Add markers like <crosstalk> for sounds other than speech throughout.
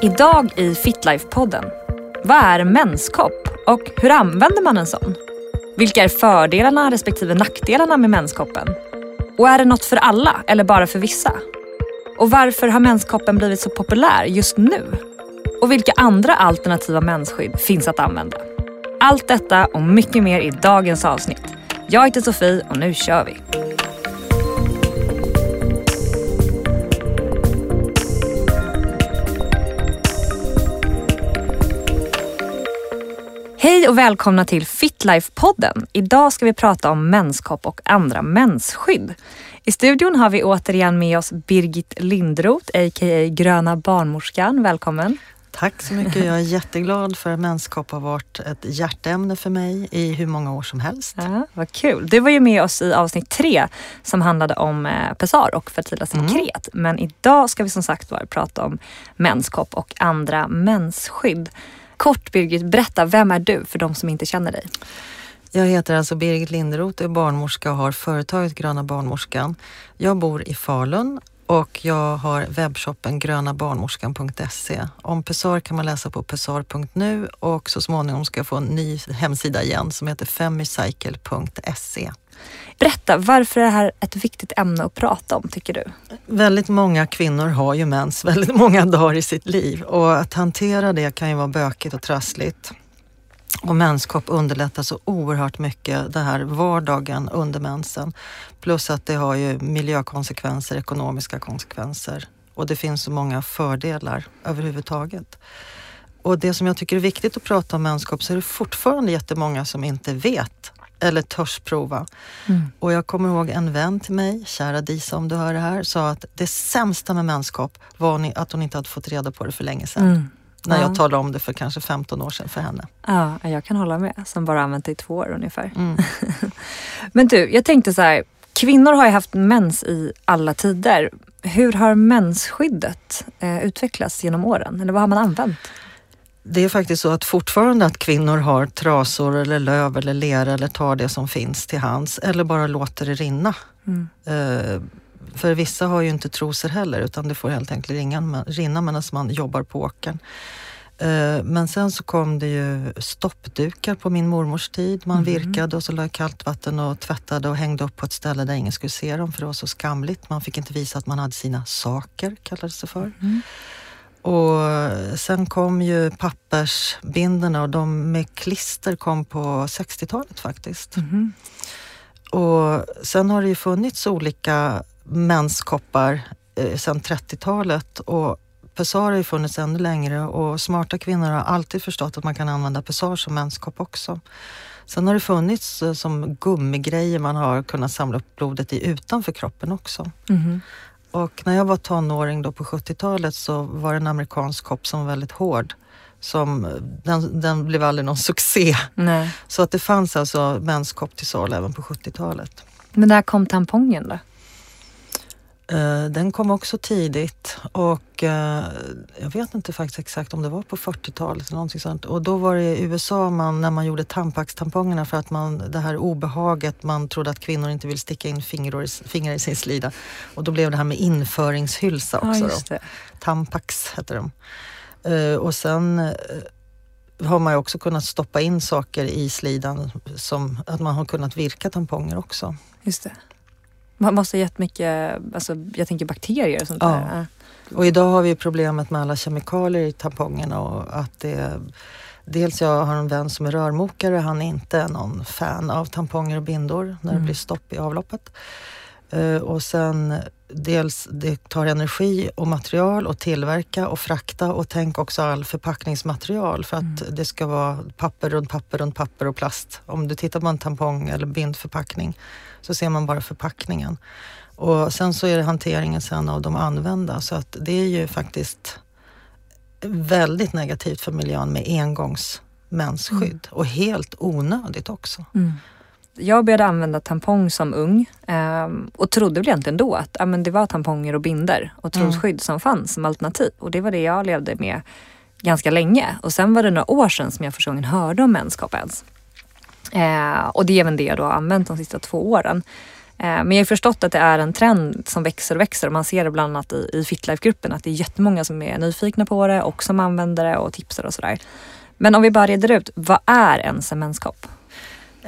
Idag i Fitlife-podden. Vad är menskopp och hur använder man en sån? Vilka är fördelarna respektive nackdelarna med menskoppen? Och är det något för alla eller bara för vissa? Och varför har menskoppen blivit så populär just nu? Och vilka andra alternativa mensskydd finns att använda? Allt detta och mycket mer i dagens avsnitt. Jag heter Sofie och nu kör vi! Hej och välkomna till Fitlife-podden. Idag ska vi prata om menskopp och andra mensskydd. I studion har vi återigen med oss Birgit Lindroth, a.k.a. Gröna barnmorskan. Välkommen. Tack så mycket. Jag är <laughs> jätteglad för att menskopp har varit ett hjärteämne för mig i hur många år som helst. Ja, vad kul. Du var ju med oss i avsnitt tre som handlade om eh, pessar och fertila sekret. Mm. Men idag ska vi som sagt var prata om menskopp och andra mensskydd. Kort Birgit, berätta, vem är du för de som inte känner dig? Jag heter alltså Birgit Linderoth, är barnmorska och har företaget Gröna barnmorskan. Jag bor i Falun och jag har webbshoppen grönabarnmorskan.se. Om Pessar kan man läsa på pessar.nu och så småningom ska jag få en ny hemsida igen som heter femicycle.se. Berätta, varför är det här ett viktigt ämne att prata om tycker du? Väldigt många kvinnor har ju mens <laughs> väldigt många dagar i sitt liv och att hantera det kan ju vara bökigt och trassligt. Och menskopp underlättar så oerhört mycket det här vardagen under mensen. Plus att det har ju miljökonsekvenser, ekonomiska konsekvenser och det finns så många fördelar överhuvudtaget. Och det som jag tycker är viktigt att prata om menskopp så är det fortfarande jättemånga som inte vet eller törs prova. Mm. Och jag kommer ihåg en vän till mig, kära Disa om du hör det här, sa att det sämsta med menskopp var att hon inte hade fått reda på det för länge sedan. Mm. När ja. jag talade om det för kanske 15 år sedan för henne. Ja, jag kan hålla med. Som bara använt det i två år ungefär. Mm. <laughs> Men du, jag tänkte så här. Kvinnor har ju haft mens i alla tider. Hur har mensskyddet eh, utvecklats genom åren? Eller vad har man använt? det är faktiskt så att fortfarande att kvinnor har trasor eller löv eller lera eller tar det som finns till hands eller bara låter det rinna. Mm. Uh, för vissa har ju inte trosor heller utan det får helt enkelt ringa, rinna medan man jobbar på åkern. Uh, men sen så kom det ju stoppdukar på min mormors tid. Man mm. virkade och så la kallt vatten och tvättade och hängde upp på ett ställe där ingen skulle se dem för det var så skamligt. Man fick inte visa att man hade sina saker, kallades det för. Mm. Och sen kom ju pappersbindorna och de med klister kom på 60-talet faktiskt. Mm. Och sen har det ju funnits olika menskoppar eh, sedan 30-talet och Pessar har ju funnits ännu längre och smarta kvinnor har alltid förstått att man kan använda Pessar som menskopp också. Sen har det funnits eh, som gummigrejer man har kunnat samla upp blodet i utanför kroppen också. Mm. Och när jag var tonåring då på 70-talet så var det en amerikansk kopp som var väldigt hård. Som, den, den blev aldrig någon <laughs> succé. Nej. Så att det fanns alltså menskopp till salu även på 70-talet. Men när kom tampongen då? Eh, den kom också tidigt och eh, jag vet inte faktiskt exakt om det var på 40-talet eller någonting sånt. Och då var det i USA man, när man gjorde tampax-tampongerna för att man, det här obehaget, man trodde att kvinnor inte vill sticka in fingrar i, fingrar i sin slida. Och då blev det här med införingshylsa också. Ja, Tampax hette de. Eh, och sen har man ju också kunnat stoppa in saker i slidan som att man har kunnat virka tamponger också. Just det. Man måste ha jättemycket, alltså, jag tänker bakterier och sånt ja. där. Och idag har vi problemet med alla kemikalier i tampongerna och att det Dels jag har en vän som är rörmokare, han är inte någon fan av tamponger och bindor när mm. det blir stopp i avloppet. Uh, och sen dels det tar energi och material att tillverka och frakta och tänk också all förpackningsmaterial för att mm. det ska vara papper runt papper runt papper och plast. Om du tittar på en tampong eller bindförpackning så ser man bara förpackningen. Och sen så är det hanteringen sen av de använda så att det är ju faktiskt väldigt negativt för miljön med engångsmensskydd mm. och helt onödigt också. Mm. Jag började använda tampong som ung eh, och trodde väl egentligen då att ja, men det var tamponger och binder och trosskydd mm. som fanns som alternativ. Och det var det jag levde med ganska länge. Och sen var det några år sedan som jag första gången hörde om menskopp ens. Eh, och det är även det jag då har använt de sista två åren. Eh, men jag har förstått att det är en trend som växer och växer och man ser det bland annat i, i Fitlife-gruppen att det är jättemånga som är nyfikna på det och som använder det och tipsar och sådär. Men om vi bara reder ut, vad är ens en menskopp?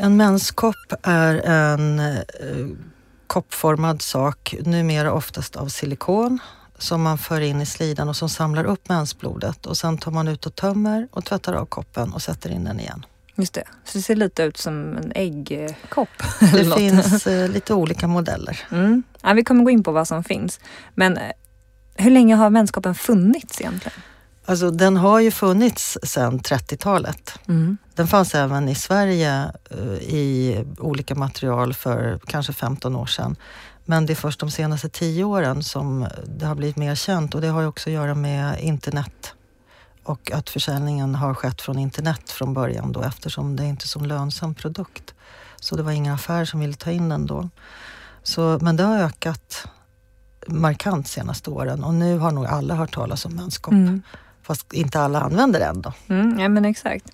En menskopp är en eh, koppformad sak, numera oftast av silikon, som man för in i slidan och som samlar upp mensblodet och sen tar man ut och tömmer och tvättar av koppen och sätter in den igen. Just det, så det ser lite ut som en äggkopp. <laughs> Det finns eh, lite olika modeller. Mm. Ja, vi kommer gå in på vad som finns. Men eh, hur länge har menskoppen funnits egentligen? Alltså den har ju funnits sedan 30-talet. Mm. Den fanns även i Sverige uh, i olika material för kanske 15 år sedan. Men det är först de senaste 10 åren som det har blivit mer känt och det har ju också att göra med internet och att försäljningen har skett från internet från början då eftersom det inte är så lönsam produkt. Så det var ingen affär som ville ta in den då. Så, men det har ökat markant senaste åren och nu har nog alla hört talas om menskopp. Mm. Fast inte alla använder den då. Mm, ja men exakt.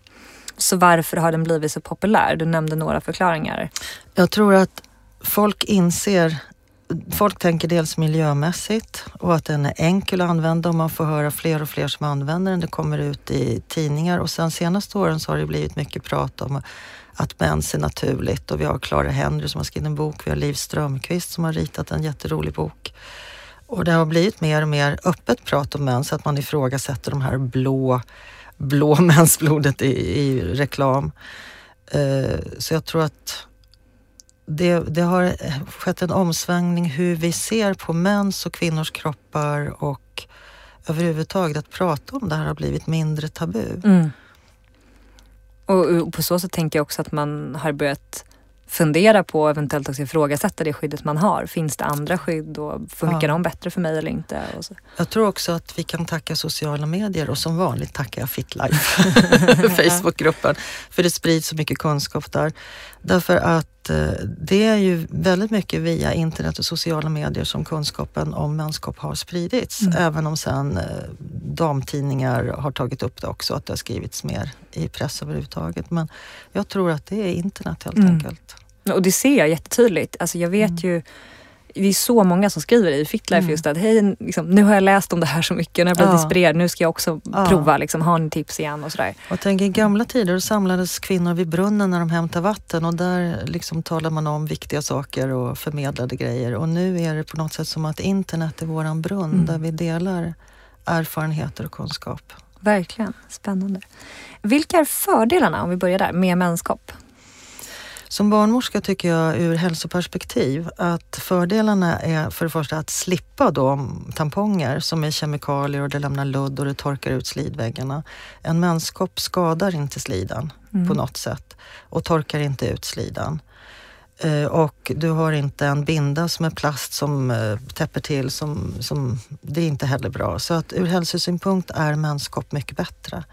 Så varför har den blivit så populär? Du nämnde några förklaringar. Jag tror att folk inser Folk tänker dels miljömässigt och att den är enkel att använda och man får höra fler och fler som använder den. Det kommer ut i tidningar och sen senaste åren så har det blivit mycket prat om att mens är naturligt och vi har Clara Henry som har skrivit en bok, vi har Liv Strömqvist som har ritat en jätterolig bok. Och det har blivit mer och mer öppet prat om mens, att man ifrågasätter de här blå, blå <laughs> mensblodet i, i reklam. Eh, så jag tror att det, det, har skett en omsvängning hur vi ser på mäns och kvinnors kroppar och överhuvudtaget att prata om det här har blivit mindre tabu. Mm. Och, och på så sätt tänker jag också att man har börjat fundera på och eventuellt också ifrågasätta det skyddet man har. Finns det andra skydd och funkar ja. de bättre för mig eller inte? Jag tror också att vi kan tacka sociala medier och som vanligt tackar jag Fitlife, <laughs> Facebookgruppen, för det sprids så mycket kunskap där. Därför att eh, det är ju väldigt mycket via internet och sociala medier som kunskapen om mänskap har spridits. Mm. Även om sen eh, damtidningar har tagit upp det också, att det har skrivits mer i press överhuvudtaget. Men jag tror att det är internet helt mm. enkelt. Och det ser jag jättetydligt. Alltså jag vet mm. ju det är så många som skriver i Fitlife mm. just att hej, liksom, nu har jag läst om det här så mycket, nu har jag blivit ja. inspirerad, nu ska jag också ja. prova, liksom, har ni tips igen och sådär. Och tänk i gamla tider samlades kvinnor vid brunnen när de hämtade vatten och där liksom talade man om viktiga saker och förmedlade grejer. Och nu är det på något sätt som att internet är våran brunn mm. där vi delar erfarenheter och kunskap. Verkligen, spännande. Vilka är fördelarna, om vi börjar där, med menskopp? Som barnmorska tycker jag ur hälsoperspektiv att fördelarna är för det första att slippa då tamponger som är kemikalier och det lämnar ludd och det torkar ut slidväggarna. En menskopp skadar inte slidan mm. på något sätt och torkar inte ut slidan. Eh, och du har inte en binda som är plast som eh, täpper till, som, som, det är inte heller bra. Så att ur hälsosynpunkt är menskopp mycket bättre.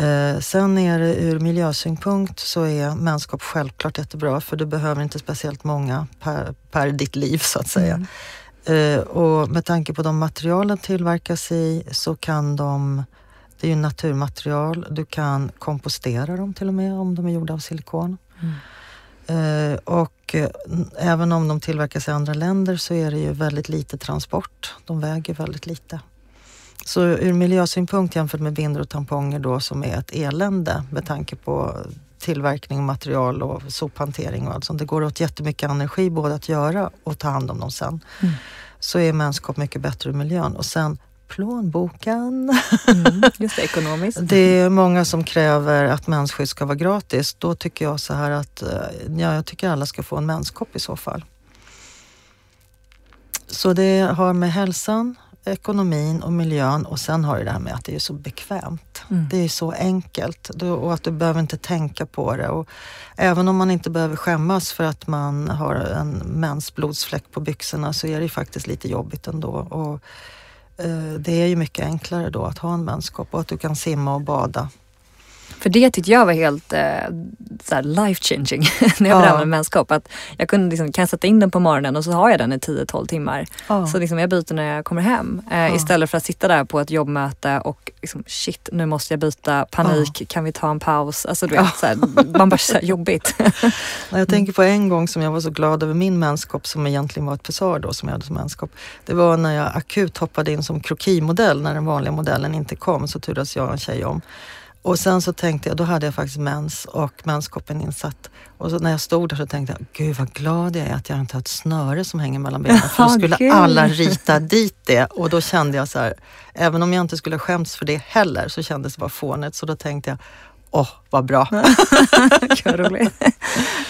Eh, sen är det ur miljösynpunkt så är menskopp självklart jättebra för du behöver inte speciellt många per, per ditt liv så att säga. Mm. Eh, och med tanke på de materialen tillverkas i så kan de, det är ju naturmaterial, du kan kompostera dem till och med om de är gjorda av silikon. Mm. Eh, och även om de tillverkas i andra länder så är det ju väldigt lite transport. De väger väldigt lite. Så ur miljösynpunkt jämfört med bindor och tamponger då som är ett elände med tanke på tillverkning, material och sophantering och allt sånt. Det går åt jättemycket energi både att göra och ta hand om dem sen. Mm. Så är menskopp mycket bättre ur miljön. Och sen plånboken. Mm, <laughs> just det, ekonomiskt. Det är många som kräver att mensskydd ska vara gratis. Då tycker jag så här att eh, ja, jag tycker alla ska få en menskopp i så fall. Så det har med hälsan, ekonomin och miljön och sen har du det här med att det är så bekvämt. Mm. Det är så enkelt och att du behöver inte tänka på det. Och även om man inte behöver skämmas för att man har en mensblodsfläck på byxorna så är det faktiskt lite jobbigt ändå. Och, eh, det är ju mycket enklare då att ha en menskopp och att du kan simma och bada För det tyckte jag var helt eh, life changing <laughs> när jag började med menskopp. Att jag kunde liksom, kan jag sätta in den på morgonen och så har jag den i 10-12 timmar. Ja. Så liksom, jag byter när jag kommer hem. Eh, ja. Istället för att sitta där på ett jobbmöte och liksom, shit nu måste jag byta, panik, kan vi ta en paus? Alltså du vet, så här, man bara så här, jobbigt. <laughs> jag tänker på en gång som jag var så glad över min menskopp som egentligen var ett pessar då som jag hade som menskopp. Det var när jag akut hoppade in som krokimodell när den vanliga modellen inte kom så turades jag och en tjej om. Och sen så tänkte jag, då hade jag faktiskt mens och menskoppen insatt. Och så när jag stod där så tänkte jag, gud vad glad jag är att jag inte har ett snöre som hänger mellan benen. <laughs> För då skulle okay. alla rita dit det. Och då kände jag så här, även om jag inte skulle skämts för det heller, så kändes det bara fånigt. Så då tänkte jag, åh vad bra. <laughs> Vad roligt.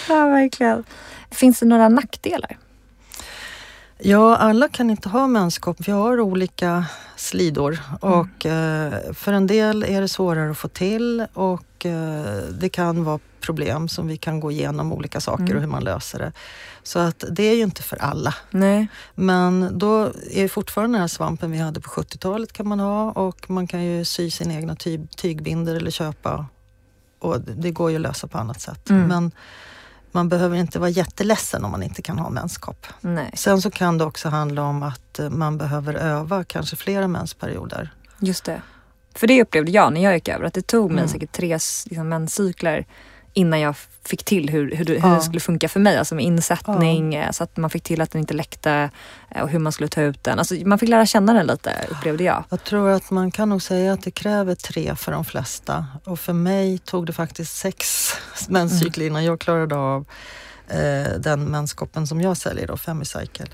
ja, verkligen. Finns det några nackdelar? Ja, alla kan inte ha menskopp. Vi har olika slidor mm. och eh, för en del är det svårare att få till och eh, det kan vara problem som vi kan gå igenom olika saker mm. och hur man löser det. Så att det är ju inte för alla. Nej. Men då är fortfarande den här svampen vi hade på 70-talet kan man ha och man kan ju sy sin egna tyg, tygbinder eller köpa och det går ju att lösa på annat sätt. Mm. Men man behöver inte vara jätteledsen om man inte kan ha menskopp. Nej. Sen så kan det också handla om att eh, man behöver öva kanske flera mensperioder. Just det. För det upplevde jag när jag gick över, att det tog mig mm. säkert tre liksom, menscykler innan jag fick till hur, hur, hur ja. det skulle funka för mig. Alltså med insättning, ja. Eh, så att man fick till att den inte läckte eh, och hur man skulle ta ut den. Alltså man fick lära känna den lite upplevde jag. Jag tror att man kan nog säga att det kräver tre för de flesta. Och för mig tog det faktiskt sex <laughs> menscykler mm. innan jag klarade av eh, den menskoppen som jag säljer då, Femicycle.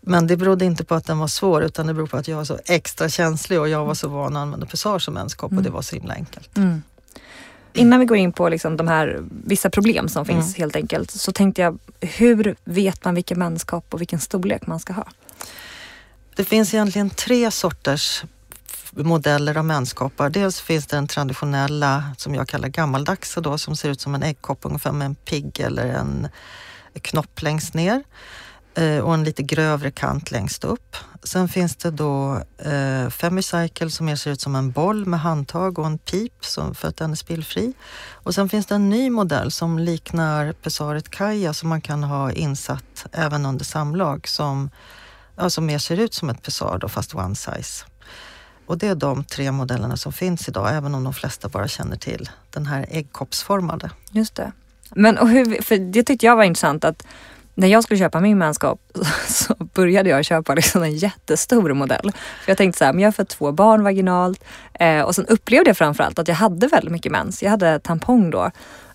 Men det berodde inte på att den var svår utan det berodde på att jag var så extra känslig och jag var så van att använda Pessage som menskopp mm. och det var så himla enkelt. Mm. Innan vi går in på liksom de här vissa problem som finns mm. helt enkelt så tänkte jag, hur vet man vilken manskap och vilken storlek man ska ha? Det finns egentligen tre sorters modeller av menskoppar. Dels finns det den traditionella som jag kallar gammaldags då, som ser ut som en äggkopp ungefär med en pigg eller en knopp längst ner. Eh, och en lite grövre kant längst upp. Sen finns det då eh, Femicycle som mer ser ut som en boll med handtag och en pip som, för att den är spillfri. Och sen finns det en ny modell som liknar Pessaret Kaja som man kan ha insatt även under samlag som, alltså mer ser ut som ett Pessar då, fast one size. Och det är de tre modellerna som finns idag, även om de flesta bara känner till den här äggkoppsformade. Just det. Men och hur, för det tyckte jag var intressant att när jag skulle köpa min manskap <laughs> så började jag köpa liksom en jättestor modell. För Jag tänkte så här, men jag har fått två barn vaginalt eh, och sen upplevde jag framförallt att jag hade väldigt mycket mens. Jag hade tampong då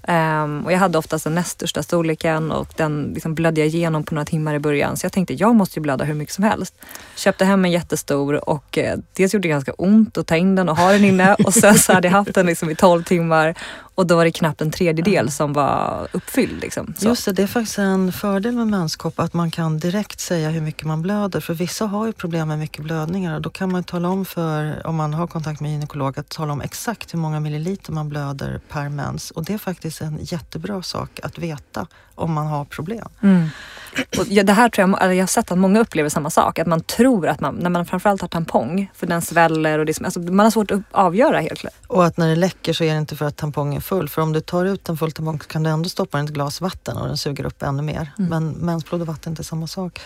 Um, och jag hade oftast den näst största storleken och den liksom blödde jag igenom på några timmar i början. Så jag tänkte jag måste ju blöda hur mycket som helst. Köpte hem en jättestor och eh, dels gjorde det ganska ont att ta in den och ha den inne <laughs> och sen så hade jag haft den liksom i 12 timmar och då var det knappt en tredjedel som var uppfylld. Liksom. Just det, det är faktiskt en fördel med menskopp att man kan direkt säga hur mycket man blöder. För vissa har ju problem med mycket blödningar och då kan man tala om för, om man har kontakt med gynekolog, att tala om exakt hur många milliliter man blöder per mens. Och det är faktiskt en jättebra sak att veta om man har problem. Mm. Och det här tror jag, jag har sett att många upplever samma sak. Att man tror att man, när man framförallt har tampong, för den sväller och det, alltså man har svårt att avgöra helt klart. Och att när det läcker så är det inte för att tampongen är full. För om du tar ut en full tampong så kan du ändå stoppa den i ett glas vatten och den suger upp ännu mer. Mm. Men mensblod och vatten är inte samma sak.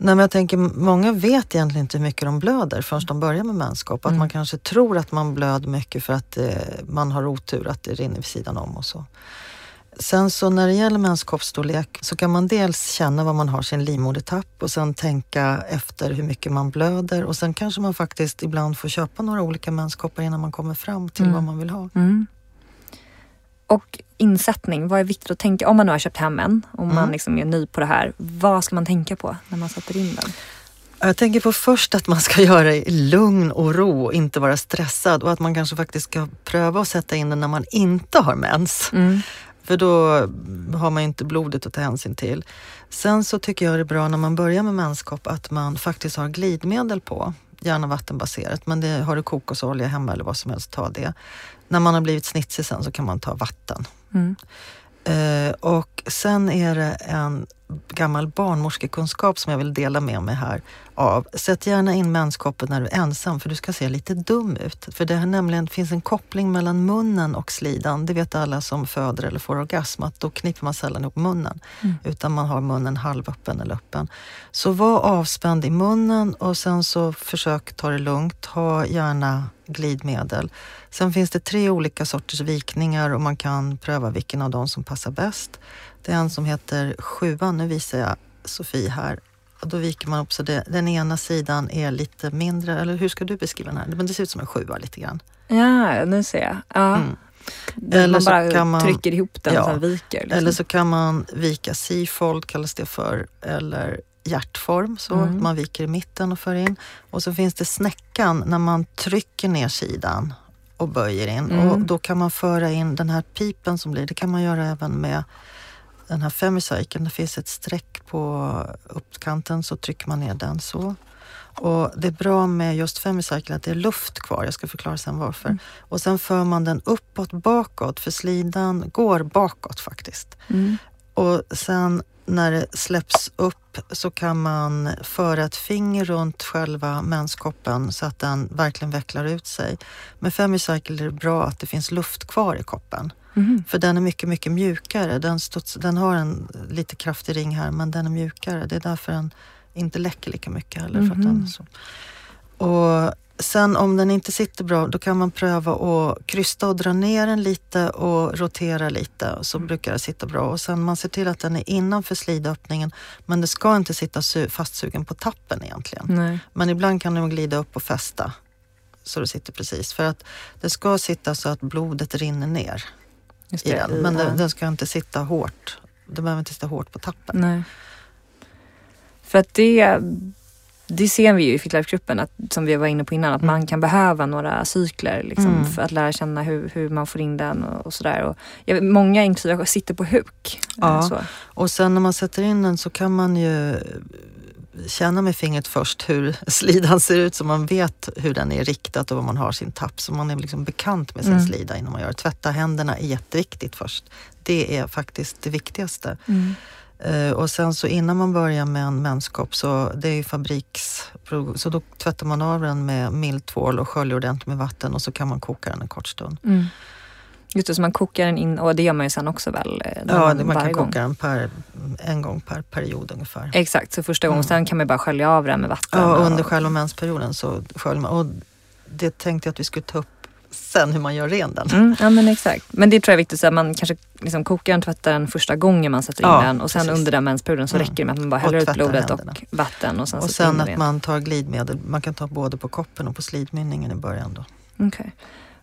Nej, men jag tänker, många vet egentligen inte hur mycket de blöder förrän de börjar med menskopp. Att mm. man kanske tror att man blöder mycket för att eh, man har otur, att det rinner vid sidan om och så. Sen så när det gäller menskoppsstorlek så kan man dels känna var man har sin livmodertapp och sen tänka efter hur mycket man blöder och sen kanske man faktiskt ibland får köpa några olika menskoppar innan man kommer fram till mm. vad man vill ha. Mm. Och insättning, vad är viktigt att tänka om man nu har köpt hem en, om mm. man liksom är ny på det här. Vad ska man tänka på när man sätter in den? Jag tänker på först att man ska <laughs> göra det i lugn och ro och inte vara stressad och att man kanske faktiskt ska pröva att sätta in den när man inte har mens. Mm. För då har man inte blodet att ta hänsyn till. Sen så tycker jag det är bra när man börjar med menskopp att man faktiskt har glidmedel på. Gärna vattenbaserat, men det, har du kokosolja hemma eller vad som helst, ta det. När man har blivit snitsig sen så kan man ta vatten. Mm. Uh, och sen är det en gammal barnmorskekunskap som jag vill dela med mig här av. Sätt gärna in menskoppen när du är ensam för du ska se lite dum ut. För det här nämligen finns en koppling mellan munnen och slidan. Det vet alla som föder eller får orgasm att då kniper man sällan ihop munnen mm. utan man har munnen halvöppen eller öppen. Så var avspänd i munnen och sen så försök ta det lugnt. Ha gärna glidmedel. Sen finns det tre olika sorters vikningar och man kan pröva vilken av dem som passar bäst. Det är en som heter sjuan, nu visar jag Sofie här. Och då viker man upp så det, den ena sidan är lite mindre, eller hur ska du beskriva den här? Men det ser ut som en sjua lite grann. Ja, nu ser jag. Ja. Mm. Eller man bara kan man, trycker ihop den ja, sen viker. Liksom. Eller så kan man vika C-fold kallas det för, eller hjärtform så mm. man viker i mitten och för in. Och så finns det snäckan när man trycker ner sidan och böjer in mm. och då kan man föra in den här pipen som blir, det kan man göra även med den här femicykeln. Det finns ett streck på uppkanten så trycker man ner den så. Och det är bra med just femicykeln att det är luft kvar. Jag ska förklara sen varför. Mm. Och sen för man den uppåt bakåt för slidan går bakåt faktiskt. Mm. Och sen när det släpps upp så kan man föra ett finger runt själva menskoppen så att den verkligen vecklar ut sig. Med Femicycle är det bra att det finns luft kvar i koppen. Mm. För den är mycket, mycket mjukare. Den, studs, den har en lite kraftig ring här men den är mjukare. Det är därför den inte läcker lika mycket heller. För att den, så. Och Sen om den inte sitter bra, då kan man pröva att krysta och dra ner den lite och rotera lite. Så mm. brukar det sitta bra. Och sen man ser till att den är innanför slidöppningen. Men det ska inte sitta fastsugen på tappen egentligen. Nej. Men ibland kan den glida upp och fästa så det sitter precis. För att det ska sitta så att blodet rinner ner i den. Men ja. den, den, ska inte sitta hårt. Den behöver inte sitta hårt på tappen. Nej. För att det det ser vi ju i Fitlife-gruppen, som vi var inne på innan, att mm. man kan behöva några cykler liksom, mm. för att lära känna hur, hur man får in den och, och sådär. många inklusive sitter på huk. Ja, och sen när man sätter in den så kan man ju känna med fingret först hur <laughs> slidan ser ut så man vet hur den är riktad och var man har sin tapp. Så man är liksom bekant med sin mm. slida innan man gör det. Tvätta händerna är jätteviktigt först. Det är faktiskt det viktigaste. Mm. Uh, och sen så innan man börjar med en menskopp så det är ju fabriks... Så då tvättar man av den med mild tvål och sköljer ordentligt med vatten och så kan man koka den en kort stund. Mm. Just det, så man kokar den in och det gör man ju sen också väl? Eh, ja, man, man kan gång. koka den per, en gång per period ungefär. Exakt, så första gången. Mm. Sen kan man bara skölja av den med vatten. Ja, och under själva mensperioden så sköljer man. Och det tänkte jag att vi skulle ta upp sen hur man gör ren den. Mm, ja men exakt. Men det tror jag är viktigt, att man kanske liksom kokar den, tvättar den första gången man sätter in ja, den och sen precis. under den mensperioden så mm. räcker det med att man bara häller ut blodet händerna. och vatten. Och sen, och sen att man tar glidmedel, man kan ta både på koppen och på slidmynningen i början då. Okay.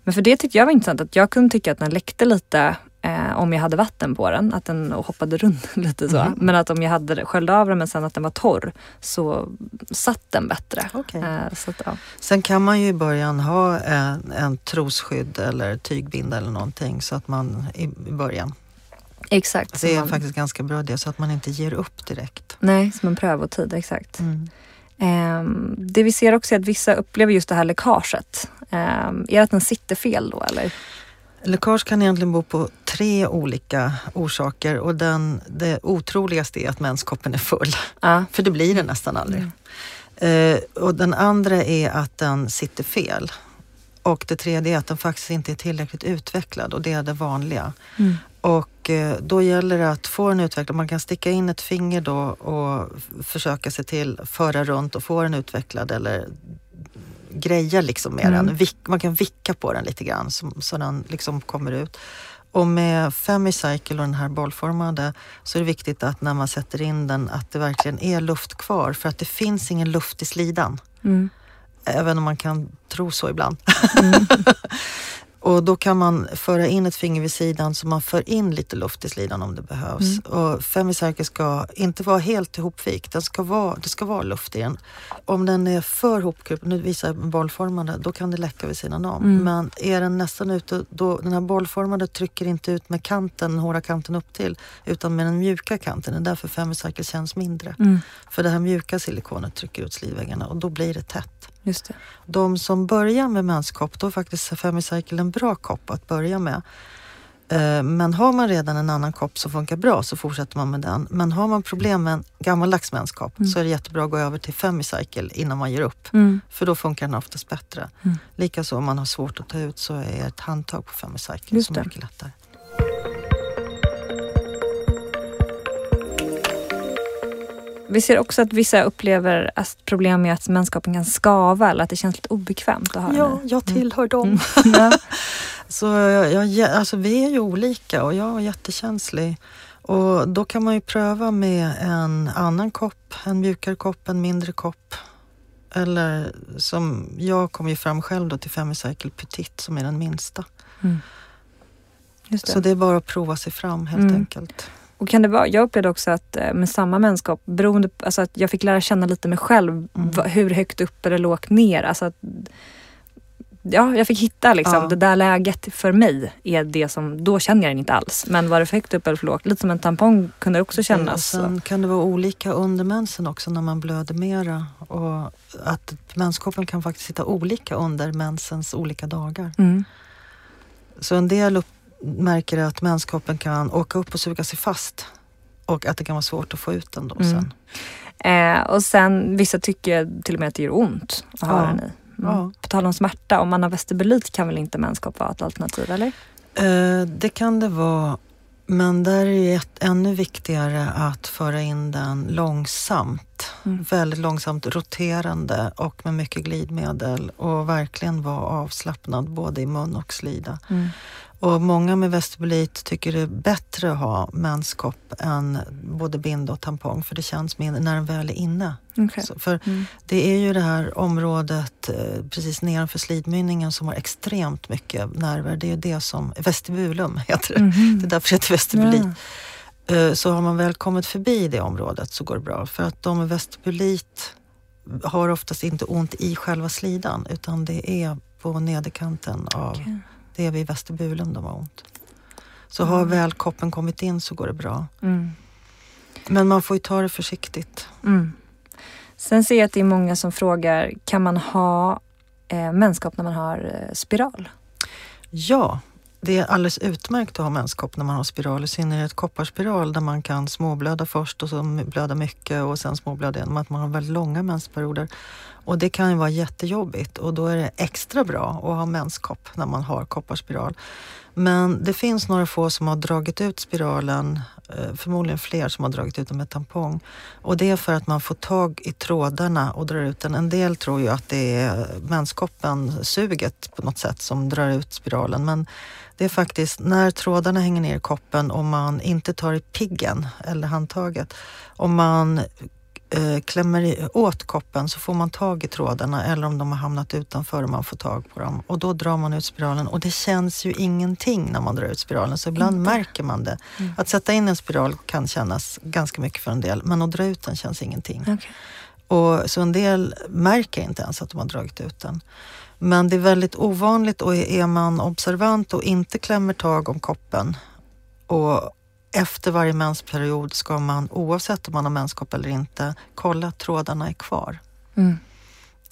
Men för det tyckte jag var intressant, att jag kunde tycka att den läckte lite eh, om jag hade vatten på den, att den hoppade runt <laughs> lite så. Mm. Men att om jag hade sköljde av den men sen att den var torr så satt den bättre. Okay. Eh, så att, ja. Sen kan man ju i början ha en, en trosskydd eller tygbinda eller någonting så att man i, i början Exakt. Det är man... faktiskt ganska bra det så att man inte ger upp direkt. Nej, som en prövotid, exakt. Mm. Um, det vi ser också är att vissa upplever just det här läckaget. Um, är det att den sitter fel då eller? Läckage kan egentligen bo på tre olika orsaker och den, det otroligaste är att menskoppen är full. Ah. För det blir den nästan aldrig. Mm. Uh, och den andra är att den sitter fel. Och det tredje är att den faktiskt inte är tillräckligt utvecklad och det är det vanliga. Mm. Och uh, då gäller det att få den utvecklad. Man kan sticka in ett finger då och försöka se till, föra runt och få den utvecklad eller greja liksom med mm. den. Man kan vicka på den lite grann så, så den liksom kommer ut. Och med Femicycle och den här bollformade så är det viktigt att när man sätter in den att det verkligen är luft kvar för att det finns ingen luft i slidan. Mm. Även om man kan tro så ibland. Mm. <laughs> Och då kan man föra in ett finger vid sidan så man för in lite luft i slidan om det behövs. Mm. Och Femisarker ska inte vara helt ihopvikt, den ska vara, det ska vara luft i den. Om den är för hopkrupen, nu visar jag bollformade, då kan det läcka vid sidan om. Mm. Men är den nästan ute, då, den här bollformade trycker inte ut med kanten, den hårda kanten upp till utan med den mjuka kanten. Det är därför Femisarker känns mindre. Mm. För det här mjuka silikonet trycker ut slidväggarna och då blir det tätt. Just det. De som börjar med menskopp, då är faktiskt Femicycle en bra kopp att börja med. Eh, Men har man redan en annan kopp som funkar bra så fortsätter man med den. Men har man problem med en gammaldags menskopp Mm. så är det jättebra att gå över till Femicycle innan man ger upp. Mm. För då funkar den oftast bättre. Mm. Likaså om man har svårt att ta ut så är ett handtag på Femicycle Just så mycket lättare. Vi ser också att vissa upplever att problem med att menskoppen kan skava eller att det känns lite obekvämt att ha Ja, den i. jag tillhör dem. Mm. <laughs> Ja. Så jag, jag, alltså vi är ju olika och jag är jättekänslig. Och då kan man ju pröva med en annan kopp, en mjukare kopp, en mindre kopp. Eller som jag kom ju fram själv då till Femicycle Petit som är den minsta. Mm. Just det. Så det är bara att prova sig fram helt Mm. enkelt. Och kan det vara, jag upplevde också att eh, med samma menskopp, beroende på, alltså att jag fick lära känna lite mig själv, Mm. hur högt upp eller lågt ner. Alltså att, ja, jag fick hitta liksom, Ja. det där läget för mig är det som, då känner jag den inte alls. Men var det för högt upp eller för lågt, lite som en tampong kunde det också kännas. sen kan det vara olika under mensen också när man blöder mera. Och att menskoppen kan faktiskt sitta olika under mensens olika dagar. Mm. Så en del upp, märker att menskoppen kan åka upp och suga sig fast och att det kan vara svårt att få ut den då Mm. sen. Eh, och sen vissa tycker till och med att det gör ont att ha Ja. den i. Mm. Ja. På tal om smärta, om man har vestibulit kan väl inte menskopp vara ett alternativ eller? Eh, det kan det vara, men där är det ännu viktigare att föra in den långsamt. Mm. Väldigt långsamt roterande och med mycket glidmedel och verkligen vara avslappnad både i mun och slida. Mm. Och många med vestibulit tycker det är bättre att ha menskopp än både binda och tampong för det känns mindre när den väl är inne. Okej. Så, för Mm. det är ju det här området eh, precis nedanför slidmynningen som har extremt mycket nerver. Det är ju det som, vestibulum heter det. Mhm. Det är därför det heter vestibulit. Eh, Så har man väl kommit förbi det området så går det bra. För att de med vestibulit har oftast inte ont i själva slidan utan det är på nederkanten av, Okej. Det är vid vestibulum de har ont. Så har Mm. väl koppen kommit in så går det bra. Mm. Men man får ju ta det försiktigt. Mm. Sen ser jag att det är många som frågar, kan man ha eh, menskopp när man har eh, spiral? Ja, det är alldeles utmärkt att ha menskopp när man har spiral, i synnerhet kopparspiral där man kan småblöda först och så blöda mycket och sen småblöda igen. Att man har väldigt långa mensperioder. Och det kan ju vara jättejobbigt och då är det extra bra att ha menskopp när man har kopparspiral. Men det finns några få som har dragit ut spiralen, eh, förmodligen fler som har dragit ut den med tampong. Och det är för att man får tag i trådarna och drar ut den. En del tror ju att det är eh, menskoppen, suget på något sätt som drar ut spiralen. Men det är faktiskt när trådarna hänger ner i koppen och man inte tar i piggen eller handtaget. Om man eh, klämmer åt koppen så får man tag i trådarna eller om de har hamnat utanför och man får tag på dem. Och då drar man ut spiralen och det känns ju ingenting när man drar ut spiralen så ibland Inte. märker man det. Mm. Att sätta in en spiral kan kännas ganska mycket för en del men att dra ut den känns ingenting. Okej. Och, så en del märker inte ens att de har dragit ut den. Men det är väldigt ovanligt och är man observant och inte klämmer tag om koppen och efter varje mensperiod ska man, oavsett om man har menskopp eller inte, kolla att trådarna är kvar. Mm.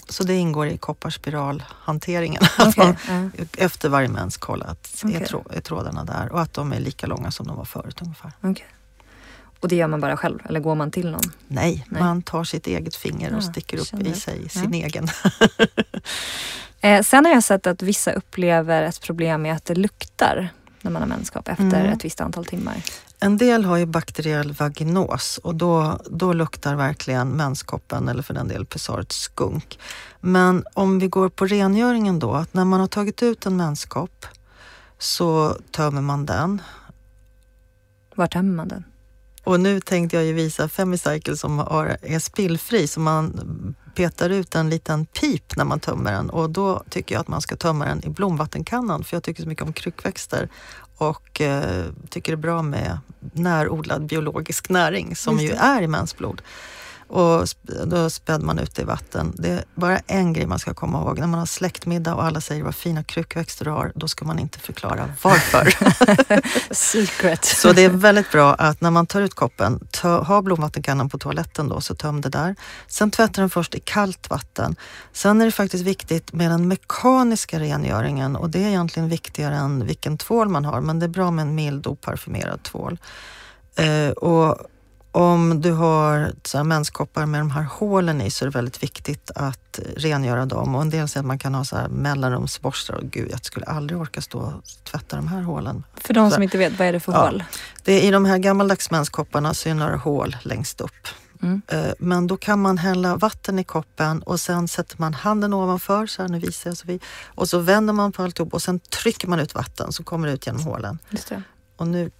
Så det ingår i kopparspiralhanteringen. Att Okej, man efter varje mens kolla att Okej. är, trå, är trådarna där och att de är lika långa som de var förut ungefär. Okej. Och det gör man bara själv eller går man till någon? Nej, Nej. man tar sitt eget finger och Ja, sticker upp i sig Ja. sin egen. <laughs> Eh, sen har jag sett att vissa upplever ett problem med att det luktar när man har menskopp efter Mm. ett visst antal timmar. En del har ju bakteriell vaginos och då, då luktar verkligen menskoppen eller för den del pessaret skunk. Men om vi går på rengöringen då, att när man har tagit ut en menskopp så tömmer man den. Var tömmer man den? Och nu tänkte jag ju visa Femicycle som har, är spillfri så man petar ut en liten pip när man tömmer den. Och då tycker jag att man ska tömma den i blomvattenkannan för jag tycker så mycket om kryckväxter och eh, tycker det är bra med närodlad biologisk näring som ju är i mensblod. Och då spädde man ut det i vatten. Det är bara en grej man ska komma ihåg. När man har släktmiddag och alla säger vad fina krukväxter du har, då ska man inte förklara varför. <laughs> Secret. så det är väldigt bra att när man tar ut koppen, ta, ha blomvattenkannan på toaletten då, så töm det där. Sen tvätta den först i kallt vatten. Sen är det faktiskt viktigt med den mekaniska rengöringen och det är egentligen viktigare än vilken tvål man har, men det är bra med en mild oparfumerad tvål. Eh, och om du har så menskoppar med de här hålen i så är det väldigt viktigt att rengöra dem. Och en del säger att man kan ha så här mellanrumsborstar. Och gud, jag skulle aldrig orka stå och tvätta de här hålen. För de som inte vet, vad är det för ja, hål? Det är, I de här gammaldags menskopparna så är det några hål längst upp. Mm. Eh, men då kan man hälla vatten i koppen och sen sätter man handen ovanför, så här, nu visar jag så vi, och så vänder man på alltihop och sen trycker man ut vatten så kommer det ut genom hålen. Och nu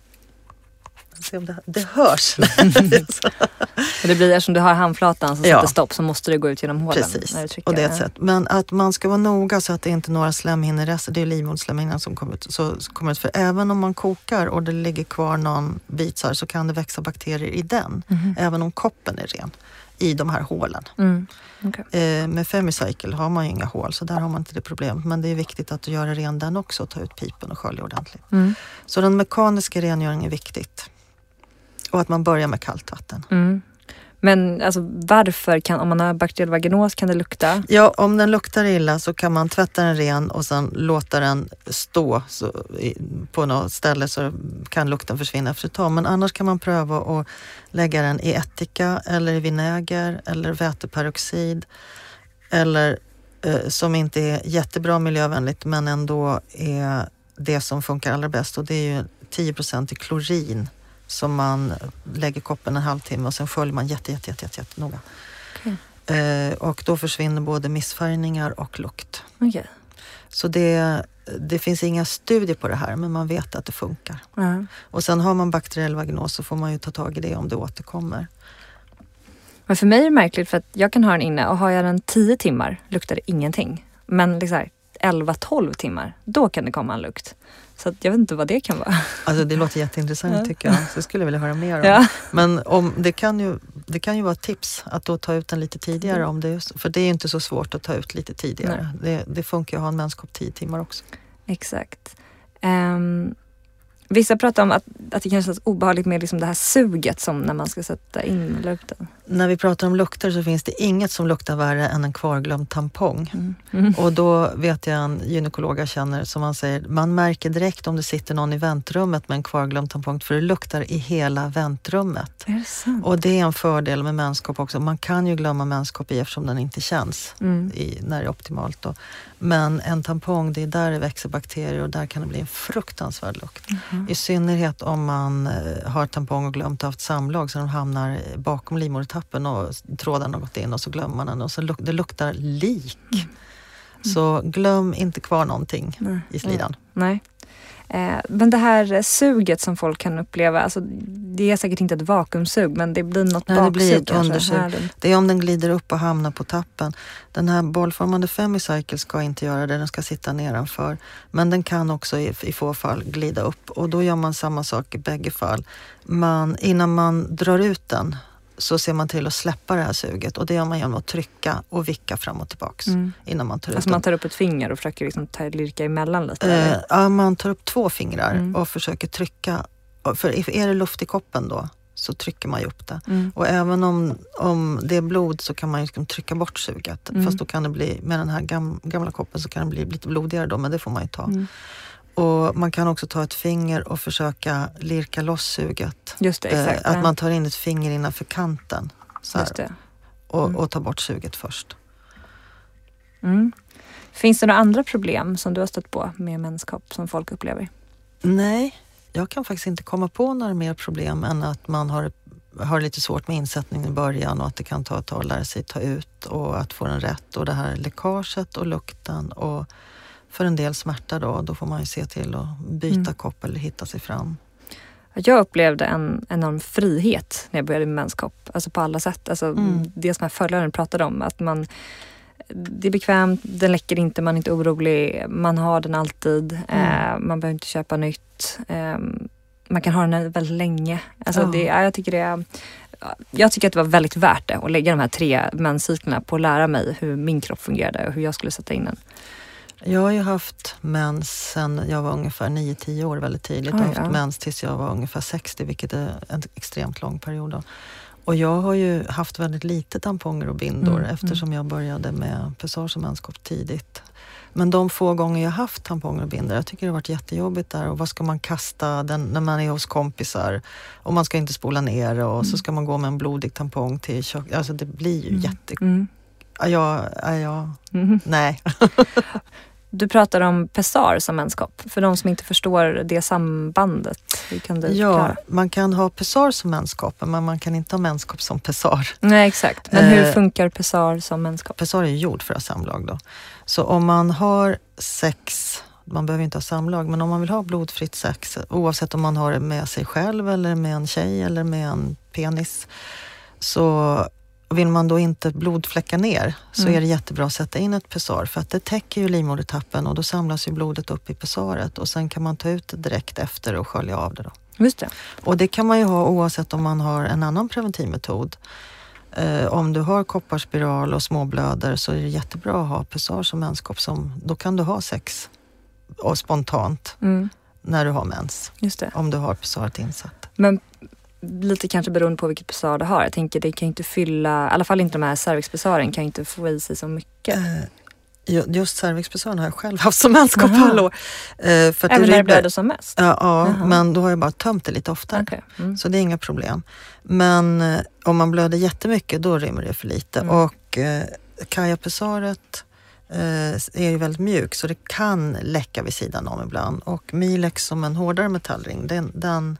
se om det, det hörs. <laughs> <laughs> det blir eftersom du har handflatan som ja. sätter stopp så måste det gå ut genom hålen. Precis, och det är ett sätt. Men att man ska vara noga så att det inte är några slemhinnerester, det är livmoderslemhinnan som kommer ut, så, kommer ut. För även om man kokar och det ligger kvar någon bit så, här, så kan det växa bakterier i den. Mm. Även om koppen är ren i de här hålen. Mm. Okay. Eh, med Femicycle har man ju inga hål så där har man inte det problemet. Men det är viktigt att göra ren den också och ta ut pipen och skölja ordentligt. Mm. Så den mekaniska rengöringen är viktigt. Och att man börjar med kallt vatten. Mm. Men alltså, varför, kan, om man har bakteriell vaginos, kan det lukta? Ja, om den luktar illa så kan man tvätta den ren och sen låta den stå så, på något ställe så kan lukten försvinna efter ett tag. Men annars kan man pröva att lägga den i ättika eller i vinäger eller väteperoxid eller eh, som inte är jättebra miljövänligt men ändå är det som funkar allra bäst och det är ju 10 i klorin som man lägger koppen en halvtimme och sen sköljer man jätte, jätte, jätte, jätte, jätte noga. Okay. Eh, och då försvinner både missfärgningar och lukt. Okay. Så det, det finns inga studier på det här men man vet att det funkar. Mm. Och sen har man bakteriell vaginos så får man ju ta tag i det om det återkommer. Men för mig är det märkligt för att jag kan ha den inne och har jag den 10 timmar luktar det ingenting. Men liksom 11-12 timmar, då kan det komma en lukt. Så jag vet inte vad det kan vara. Alltså det låter jätteintressant ja. tycker jag. Så jag skulle vilja höra mer om. Ja. Men om, det, kan ju, det kan ju vara ett tips att då ta ut den lite tidigare. Mm. Om det, för det är inte så svårt att ta ut lite tidigare. Det, det funkar ju att ha en menskopp 10 timmar också. Exakt. Um, Vissa pratar om att, att det kanske är obehagligt med liksom det här suget som när man ska sätta in lukten. När vi pratar om lukter så finns det inget som luktar värre än en kvarglömd tampong. Mm. Mm. Och då vet jag en gynekolog jag känner som man säger, man märker direkt om det sitter någon i väntrummet med en kvarglömd tampong för det luktar i hela väntrummet. Det? Och det är en fördel med menskopp också. Man kan ju glömma menskopp i eftersom den inte känns mm. i, när det är optimalt. Då. Men en tampong, det är där det växer bakterier och där kan det bli en fruktansvärd lukt. Mm. I synnerhet om man eh, har tampong och glömt haft samlag så de hamnar bakom livmodertappen och tråden har gått in och så glömmer man den och så luk det luktar lik. Mm. Så glöm inte kvar någonting i slidan. Nej. Eh, men det här suget som folk kan uppleva, alltså, det är säkert inte ett vakuumsug men det blir något Nej, baksug. Det blir ett undersug. Det är om den glider upp och hamnar på tappen. Den här bollformade Femicycle ska inte göra det, den ska sitta nedanför. Men den kan också i, i få fall glida upp och då gör man samma sak i bägge fall. Man, innan man drar ut den så ser man till att släppa det här suget och det gör man genom att trycka och vicka fram och tillbaks mm. innan man tar alltså ut man tar upp ett finger och försöker liksom ta, lirka emellan lite? Eh, ja, man tar upp två fingrar mm. och försöker trycka. För är det luft i koppen då så trycker man ju upp det. Mm. Och även om, om det är blod så kan man liksom trycka bort suget. Mm. Fast då kan det bli, med den här gam, gamla koppen så kan det bli lite blodigare då, men det får man ju ta. Och man kan också ta ett finger och försöka lirka loss suget. Just det, exakt. Eh, att man tar in ett finger innanför kanten så här, och, mm. och tar bort suget först. Mm. Finns det några andra problem som du har stött på med menskopp som folk upplever? Nej, jag kan faktiskt inte komma på några mer problem än att man har, har lite svårt med insättningen i början och att det kan ta ett tag att lära sig ta ut och att få den rätt och det här läckaget och lukten och för en del smärta då, då får man ju se till att byta mm. kopp eller hitta sig fram. Jag upplevde en enorm frihet när jag började med menskopp. Alltså på alla sätt. Alltså mm. Det som här följaren pratade om. Att man, det är bekvämt, den läcker inte, man är inte orolig. Man har den alltid. Mm. Eh, man behöver inte köpa nytt. Eh, man kan ha den väldigt länge. Alltså oh. det, jag tycker det är jag tycker att det var väldigt värt det att lägga de här tre menscyklerna på att lära mig hur min kropp fungerade och hur jag skulle sätta in den. Jag har ju haft mens sen jag var ungefär 9-10 år väldigt tidigt. Jag har haft mens tills jag var ungefär 60 vilket är en extremt lång period. Då. Och jag har ju haft väldigt lite tamponger och bindor mm, eftersom mm. jag började med pessage och menskopp tidigt. Men de få gånger jag haft tamponger och bindor, jag tycker det har varit jättejobbigt där. Och vad ska man kasta den, när man är hos kompisar? Och man ska inte spola ner och mm. så ska man gå med en blodig tampong till kök. Alltså det blir ju mm. jätte... Mm. Ja, ja, ja. Nej. <laughs> Du pratar om pessar som menskopp. För de som inte förstår det sambandet, hur kan du Ja, klara? man kan ha pessar som menskopp, men man kan inte ha menskopp som pessar. Nej, exakt. Men hur eh, funkar pessar som menskopp? Pessar är gjord för att ha samlag då. Så om man har sex, man behöver inte ha samlag, men om man vill ha blodfritt sex, oavsett om man har det med sig själv eller med en tjej eller med en penis, så vill man då inte blodfläcka ner så mm. är det jättebra att sätta in ett pessar för att det täcker ju livmodertappen och då samlas ju blodet upp i pessaret och sen kan man ta ut det direkt efter och skölja av det. Då. Just det. Och det kan man ju ha oavsett om man har en annan preventivmetod. Eh, om du har kopparspiral och småblöder så är det jättebra att ha pessar som menskopp. Som, då kan du ha sex och spontant mm. när du har mens. Om du har pessaret insatt. Men lite kanske beroende på vilket pessar du har. Jag tänker det kan inte fylla, i alla fall inte de här cervixpessaren kan inte få i sig så mycket. Uh, just cervixpessaren har jag själv haft som menskopp alla år. Uh, för Även när det blöder som mest? Ja, ja men då har jag bara tömt det lite oftare. Okay. Mm. Så det är inga problem. Men uh, om man blöder jättemycket då rymmer det för lite. Mm. Och uh, kajapessaret är ju väldigt mjuk så det kan läcka vid sidan om ibland. Och Milex som en hårdare metallring, den, den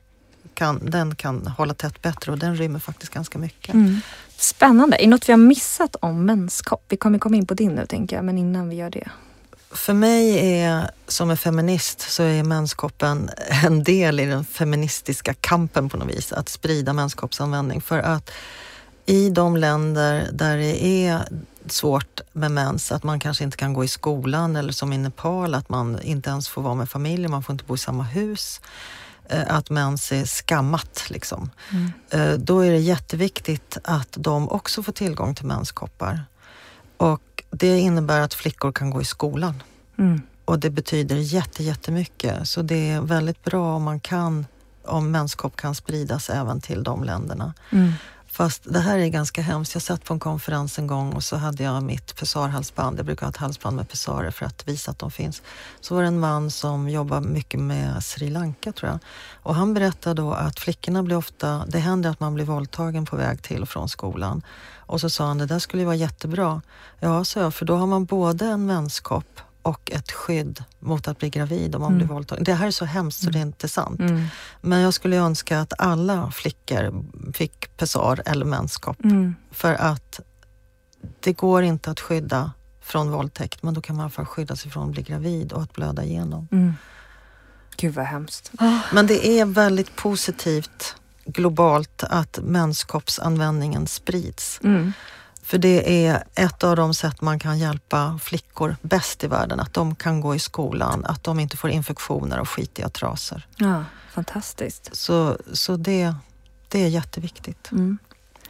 kan, den kan hålla tätt bättre och den rymmer faktiskt ganska mycket. Mm. Spännande. Är något vi har missat om menskopp? Vi kommer komma in på din nu tänker jag, men innan vi gör det. För mig är, som en feminist, så är menskoppen en del i den feministiska kampen på något vis. Att sprida menskoppsanvändning. För att i de länder där det är svårt med mens, att man kanske inte kan gå i skolan eller som i Nepal, att man inte ens får vara med familjen, man får inte bo i samma hus. Eh, att mens är skammat. Liksom. Mm. Eh, då är det jätteviktigt att de också får tillgång till menskoppar. Och det innebär att flickor kan gå i skolan. Mm. Och det betyder jätte, jättemycket. Så det är väldigt bra om man kan, om menskopp kan spridas även till de länderna. Mm. Fast det här är ganska hemskt. Jag satt på en konferens en gång och så hade jag mitt pessarhalsband. Jag brukar ha ett halsband med pessarer för att visa att de finns. Så var det en man som jobbar mycket med Sri Lanka tror jag. Och han berättade då att flickorna blir ofta, det händer att man blir våldtagen på väg till och från skolan. Och så sa han, det där skulle ju vara jättebra. Ja, sa jag, för då har man både en vänskap och ett skydd mot att bli gravid om man mm. blir våldtagen. Det här är så hemskt så det är mm. inte sant. Mm. Men jag skulle önska att alla flickor fick pessar eller menskopp. Mm. För att det går inte att skydda från våldtäkt men då kan man i alla fall skydda sig från att bli gravid och att blöda igenom. Mm. Gud vad hemskt. Men det är väldigt positivt globalt att menskoppsanvändningen sprids. Mm. För det är ett av de sätt man kan hjälpa flickor bäst i världen. Att de kan gå i skolan, att de inte får infektioner och skitiga trasor. Ja, fantastiskt. Så, så det, det är jätteviktigt. Mm.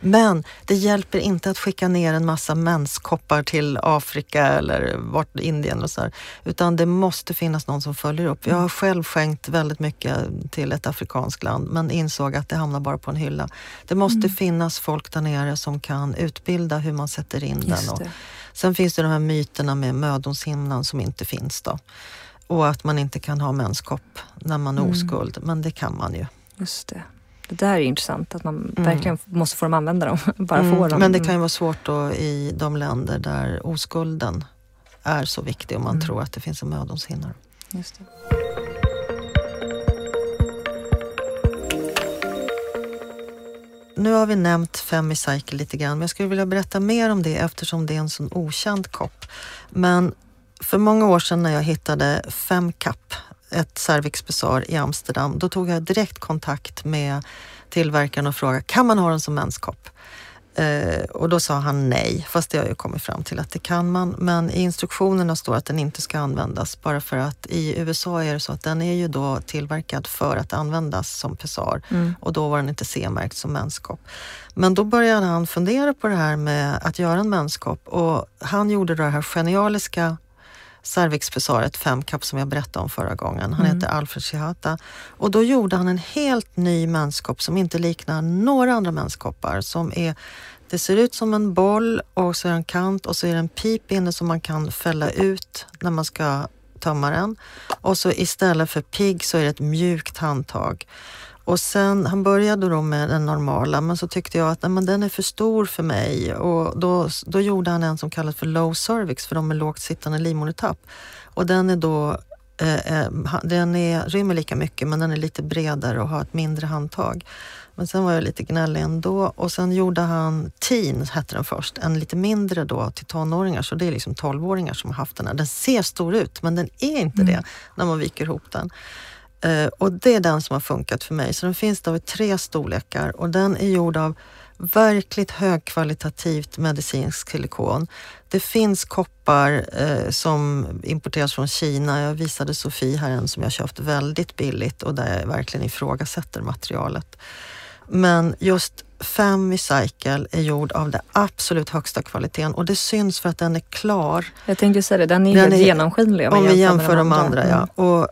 Men det hjälper inte att skicka ner en massa menskoppar till Afrika eller vart, Indien och så här, Utan det måste finnas någon som följer upp. Jag har själv skänkt väldigt mycket till ett afrikanskt land men insåg att det hamnar bara på en hylla. Det måste mm. finnas folk där nere som kan utbilda hur man sätter in Just den. Och sen finns det de här myterna med mödomshinnan som inte finns då. Och att man inte kan ha menskopp när man är mm. oskuld, men det kan man ju. Just det. Det där är intressant, att man mm. verkligen måste få dem använda dem. <laughs> Bara mm. få dem. Men det kan ju vara svårt då i de länder där oskulden är så viktig och man mm. tror att det finns en mödomshinna. Just det. Nu har vi nämnt Femicycle lite grann, men jag skulle vilja berätta mer om det eftersom det är en sån okänd kopp. Men för många år sedan när jag hittade Femcap, ett Cervix Bazaar i Amsterdam, då tog jag direkt kontakt med tillverkaren och frågade kan man ha den som menskopp? Eh, och då sa han nej, fast det har jag kommit fram till att det kan man. Men i instruktionerna står att den inte ska användas bara för att i USA är det så att den är ju då tillverkad för att användas som pessar mm. och då var den inte C-märkt som menskopp. Men då började han fundera på det här med att göra en menskopp och han gjorde det här genialiska cervixpessaret femkapp som jag berättade om förra gången. Han mm. heter Alfred Shihata. Och då gjorde han en helt ny menskopp som inte liknar några andra menskoppar. Som är, det ser ut som en boll och så är det en kant och så är det en pip inne som man kan fälla ut när man ska tömma den. Och så istället för pigg så är det ett mjukt handtag. Och sen, han började då med den normala men så tyckte jag att nej, men den är för stor för mig och då, då gjorde han en som kallas för low cervix för de med lågt sittande livmodertapp. Och den är då eh, eh den är, rymmer lika mycket men den är lite bredare och har ett mindre handtag. Men sen var jag lite gnällig ändå och sen gjorde han Teen, hette den först, en lite mindre då till tonåringar. Så det är liksom 12-åringar som har haft den här. Den ser stor ut men den är inte mm. det när man viker ihop den. Eh, och det är den som har funkat för mig. Så den finns då i tre storlekar och den är gjord av verkligt högkvalitativt medicinsk silikon. Det finns koppar eh, som importeras från Kina. Jag visade Sofie här en som jag köpt väldigt billigt och där jag verkligen ifrågasätter materialet. Men just Fem Cycle är gjord av den absolut högsta kvaliteten och det syns för att den är klar. Jag tänkte säga det, den är den helt genomskinlig om vi jämför de andra. andra ja. Mm. Och,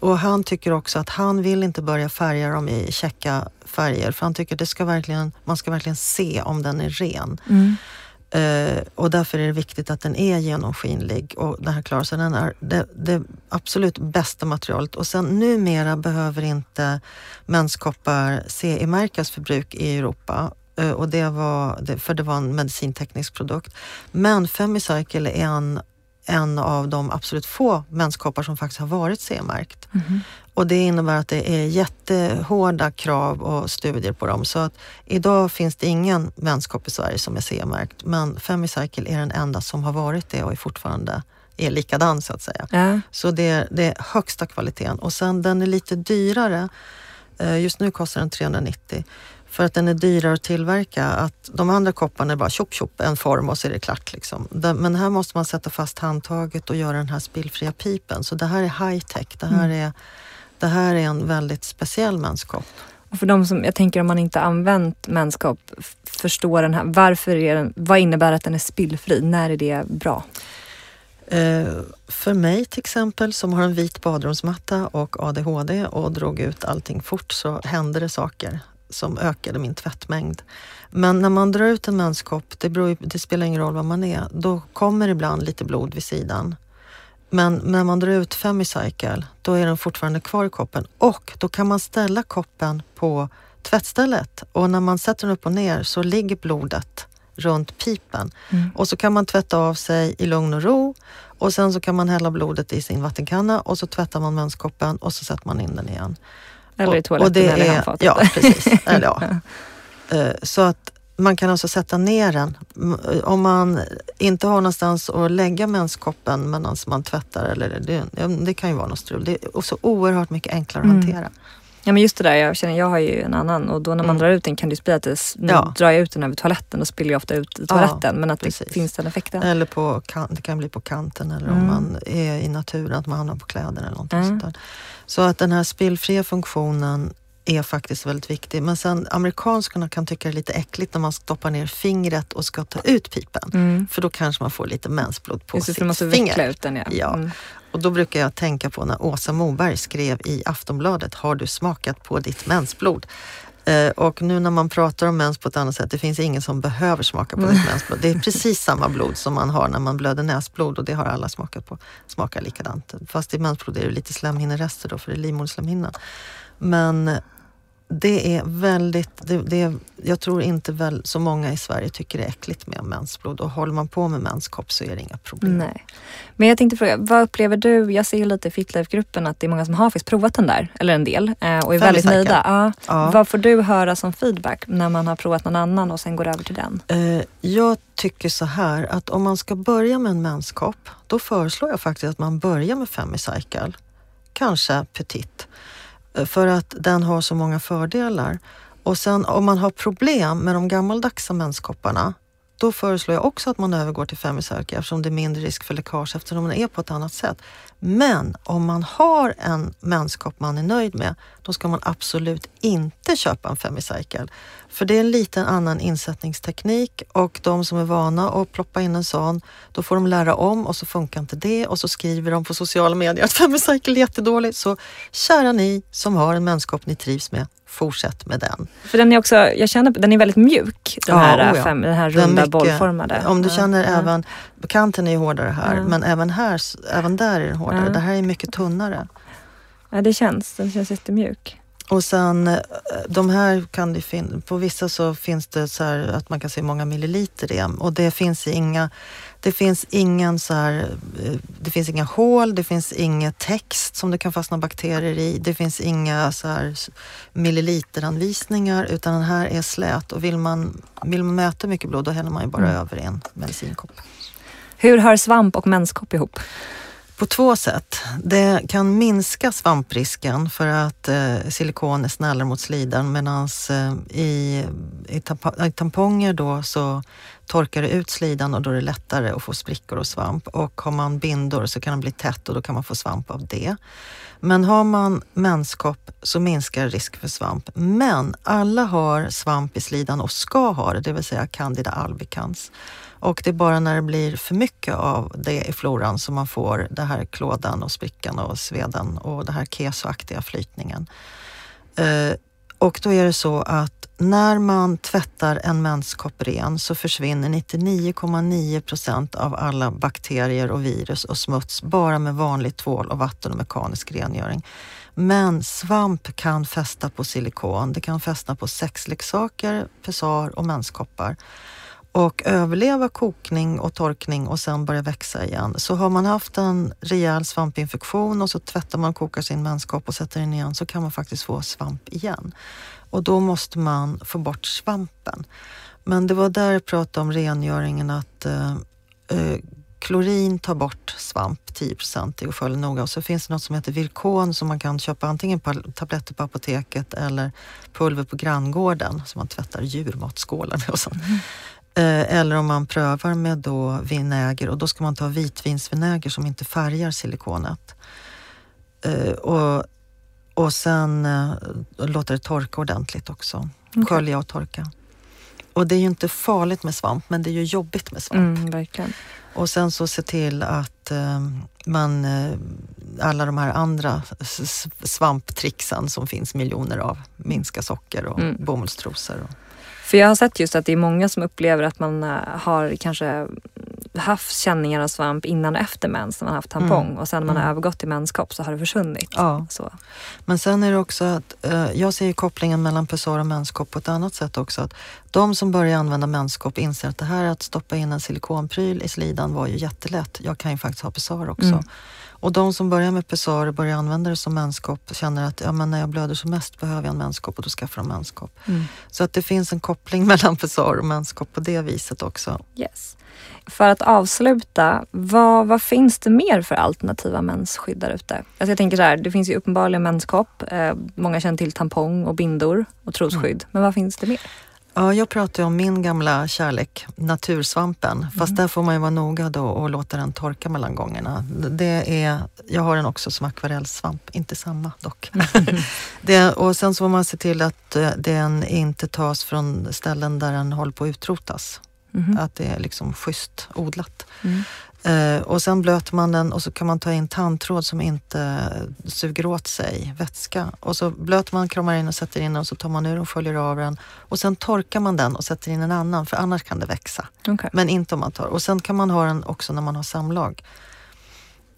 och han tycker också att han vill inte börja färga dem i checka färger för han tycker det ska verkligen, man ska verkligen se om den är ren. Mm. Eh, och därför är det viktigt att den är genomskinlig och den här klarar sig. Den är det, det, absolut bästa materialet. Och sen numera behöver inte menskoppar CE-märkas för bruk i Europa. eh, och det var, för det var en medicinteknisk produkt. Men Femicycle är en en av de absolut få menskoppar som faktiskt har varit CE-märkt. Mm. Och det innebär att det är jättehårda krav och studier på dem. Så att idag finns det ingen menskopp i Sverige som är CE-märkt. Men Femicycle är den enda som har varit det och är fortfarande är likadan så att säga. Ja. Så det är, det är högsta kvaliteten. Och sen den är lite dyrare. Eh, just nu kostar den 390 för att den är dyrare att tillverka. Att de andra kopparna är bara tjopp tjopp, en form och så är det klart. Liksom. Men här måste man sätta fast handtaget och göra den här spillfria pipen. Så det här är high tech. Det här, mm. är, det här är en väldigt speciell menskopp. Och för de som, jag tänker om man inte använt menskopp, förstår den här, varför är den, vad innebär att den är spillfri? När är det bra? Eh, för mig till exempel som har en vit badrumsmatta och ADHD och drog ut allting fort så hände det saker som ökade min tvättmängd. Men när man drar ut en menskopp, det, beror, det spelar ingen roll vad man är, då kommer ibland lite blod vid sidan. Men när man drar ut Femicycle, då är den fortfarande kvar i koppen och då kan man ställa koppen på tvättstället och när man sätter den upp och ner så ligger blodet runt pipen. Mm. Och så kan man tvätta av sig i lugn och ro och sen så kan man hälla blodet i sin vattenkanna och så tvättar man menskoppen och så sätter man in den igen. Eller i toaletten och det eller i handfatet. Ja, precis. eller, ja. <laughs> Eh, så att man kan alltså sätta ner den. Om man inte har någonstans att lägga menskoppen medan man tvättar, eller det, det kan ju vara något strul. Det är så oerhört mycket enklare att mm. hantera. Ja men just det där, jag känner, jag har ju en annan och då när man mm. drar ut den kan det bli att det, nu ja. drar jag ut den över toaletten och spiller jag ofta ut i toaletten ja, men att precis. det finns den effekten. Eller på, det kan bli på kanten eller mm. om man är i naturen, att man hamnar på kläder eller någonting mm. sånt där. Så att den här spillfria funktionen är faktiskt väldigt viktig. Men sen amerikanskarna kan tycka det är lite äckligt när man stoppar ner fingret och ska ta ut pipen. Mm. För då kanske man får lite mensblod på Just sitt måste finger. Ut den, ja. ja. Mm. Och då brukar jag tänka på när Åsa Moberg skrev i Aftonbladet, har du smakat på ditt mensblod? Eh, och nu när man pratar om mens på ett annat sätt, det finns ingen som behöver smaka på mm. ditt mensblod. Det är precis samma blod som man har när man blöder näsblod och det har alla smakat på. Smakar likadant. Fast i mensblod är det lite slemhinnerester då, för det är livmoderslemhinnan. Men det är väldigt, det, det, jag tror inte väl så många i Sverige tycker det är äckligt med mensblod och håller man på med menskopp så är det inga problem. Nej. Men jag tänkte fråga, vad upplever du? Jag ser ju lite i Fitlife-gruppen att det är många som har faktiskt provat den där, eller en del, eh, och är Fem väldigt nöjda. Ja. ja. Vad får du höra som feedback när man har provat någon annan och sen går över till den? Eh, jag tycker så här att om man ska börja med en menskopp, då föreslår jag faktiskt att man börjar med Femicycle. Kanske Petit. Eh, för att den har så många fördelar. Och sen om man har problem med de gammaldags menskopparna, då föreslår jag också att man övergår till Femicerke eftersom det är mindre risk för läckage eftersom den är på ett annat sätt. Men om man har en menskopp man är nöjd med, då ska man absolut inte köpa en Femicycle. För det är en liten annan insättningsteknik och de som är vana att ploppa in en sån, då får de lära om och så funkar inte det och så skriver de på sociala medier att <laughs> Femicycle är jättedålig. Så kära ni som har en menskopp ni trivs med, fortsätt med den. För den är också, jag känner den är väldigt mjuk, den, ja, här, oh ja. fem, den här runda den mycket, bollformade. Om du känner ja. även, kanten är ju hårdare här, men även här, även där är den hårdare. Det här är mycket tunnare. Ja, det känns, den känns jättemjuk. Och sen eh, de här kan det finnas, på vissa så finns det så här att man kan se många milliliter i och det finns inga, det finns ingen så här, eh, det finns inga hål, det finns ingen text som det kan fastna bakterier i, det finns inga så här milliliteranvisningar utan den här är slät och vill man, vill man mäta mycket blod då häller man ju bara mm. över en medicinkopp. Hur hör svamp och menskopp ihop? På två sätt. Det kan minska svamprisken för att eh, silikon är snällare mot slidan medan eh, i, i, i, tamponger då så torkar det ut slidan och då är det lättare att få sprickor och svamp. Och har man bindor så kan den bli tätt och då kan man få svamp av det. Men har man menskopp så minskar risk för svamp. Men alla har svamp i slidan och ska ha det, det vill säga Candida albicans. Och det är bara när det blir för mycket av det i floran som man får det här klådan och sprickan och sveden och det här kesoaktiga flytningen. Eh, och då är det så att när man tvättar en menskopp ren så försvinner 99,9 procent av alla bakterier och virus och smuts bara med vanlig tvål och vatten och mekanisk rengöring. Men svamp kan fästa på silikon, det kan fästa på sexleksaker, pessar och menskoppar och överleva kokning och torkning och sen börja växa igen. Så har man haft en rejäl svampinfektion och så tvättar man och kokar sin menskopp och sätter den igen så kan man faktiskt få svamp igen. Och då måste man få bort svampen. Men det var där jag pratade om rengöringen att eh, eh klorin tar bort svamp 10 procent och följer noga. Och så finns det något som heter Virkon som man kan köpa antingen på tabletter på apoteket eller pulver på granngården som man tvättar djurmatskålar med och sånt. Mm. Eh, eller om man prövar med då vinäger och då ska man ta vitvinsvinäger som inte färgar silikonet. Eh, och, och sen eh, låta det torka ordentligt också. Okay. Skölja och torka. Och det är ju inte farligt med svamp men det är ju jobbigt med svamp. Mm, verkligen. Och sen så se till att man, alla de här andra svamptrixen som finns miljoner av, minska socker och mm. bomullstrosor. Och, för jag har sett just att det är många som upplever att man eh, har kanske haft känningar av svamp innan och efter mens när man haft tampong mm. och sen när man har mm. övergått till menskopp så har det försvunnit. Ja. Så. Men sen är det också att eh, jag ser kopplingen mellan pessar och menskopp på ett annat sätt också. Att de som börjar använda menskopp inser att det här att stoppa in en silikonpryl i slidan var ju jättelätt. Jag kan ju faktiskt ha pessar också. Mm. Och de som börjar med pessar och börjar använda det som menskopp känner att ja, men när jag blöder som mest behöver jag en menskopp och då skaffar de menskopp. Mm. Så att det finns en koppling <laughs> mellan pessar och menskopp på det viset också. Yes. För att avsluta, vad, vad finns det mer för alternativa mensskydd där ute? Alltså jag tänker så här, det finns ju uppenbarligen menskopp. Eh, många känner till tampong och bindor och trosskydd. Mm. Men vad finns det mer? Ja, jag pratar om min gamla kärlek, natursvampen. Fast mm. där får man ju vara noga då och låta den torka mellan gångerna. Det är, jag har den också som akvarellsvamp, inte samma dock. Mm. <laughs> det, och sen så får man se till att eh, den inte tas från ställen där den håller på att utrotas. Mm. Att det är liksom schysst odlat. Eh, och sen blöter man den och så kan man ta in tandtråd som inte suger åt sig vätska. Och så blöter man, kramar in och sätter in den och så tar man ur och följer av den. Och sen torkar man den och sätter in en annan för annars kan det växa. Okay. Men inte om man tar. Och sen kan man ha den också när man har samlag.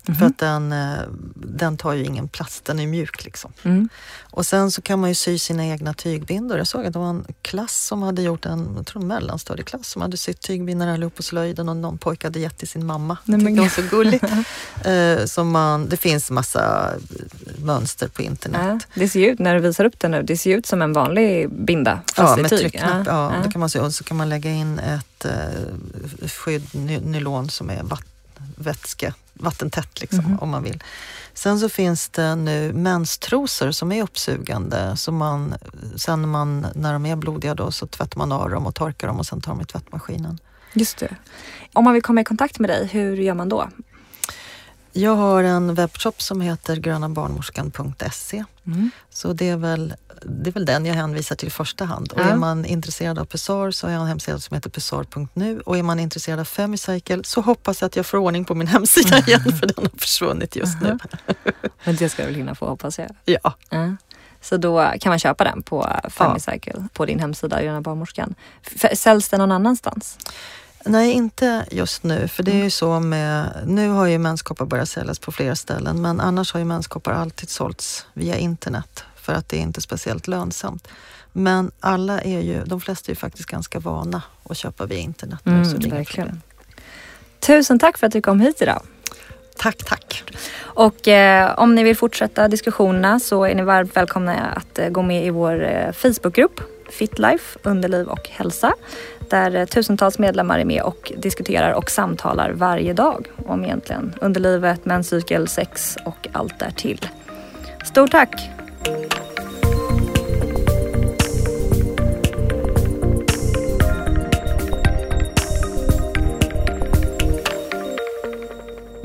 Mm. För att den, eh, den tar ju ingen plats, den är mjuk liksom. Mm. Och sen så kan man ju sy sina egna tygbindor. Jag såg att det var en klass som hade gjort en, jag tror en mellanstadieklass som hade sytt tygbindor allihop på slöjden och någon pojke hade gett till sin mamma. Nej, men... Det var så gulligt. <laughs> eh, som man, det finns massa mönster på internet. Ja, det ser ut, när du visar upp den nu, det ser ut som en vanlig binda fast ja, med tyg. Ja, ja. Det kan man se. Och så kan man lägga in ett eh, skydd, nylon som är vatten vätske, vattentätt liksom, om man vill. Sen så finns det nu menstrosor som är uppsugande. Så man, sen när, man, när de är blodiga då, så tvättar man av dem och torkar dem och sen tar de i tvättmaskinen. Just det. Om man vill komma i kontakt med dig, hur gör man då? Jag har en webbshop som heter grönabarnmorskan.se. Mm. Så det är, väl, det är väl den jag hänvisar till i första hand. Och Ja. är man intresserad av Pessar så har jag en hemsida som heter pessar.nu och är man intresserad av Femicycle så hoppas jag att jag får ordning på min hemsida <laughs> igen för den har försvunnit just nu. <laughs> Men det ska jag väl hinna få hoppas jag. Ja. Ja. Så då kan man köpa den på Femicycle på din hemsida, Gröna barnmorskan. Säljs den någon annanstans? Nej, inte just nu. För det är ju så med... Nu har ju menskoppar börjat säljas på flera ställen men annars har ju menskoppar alltid sålts via internet för att det är inte speciellt lönsamt. Men alla är ju, de flesta är ju faktiskt ganska vana att köpa via internet. nu, så det verkligen. Tusen tack för att du kom hit idag. Tack, tack. Och eh, om ni vill fortsätta diskussionerna så är ni varmt välkomna att eh, gå med i vår eh, Facebookgrupp Fitlife, underliv och hälsa. Där eh, tusentals medlemmar är med och diskuterar och samtalar varje dag om egentligen underlivet, menscykel, sex och allt därtill. Stort tack!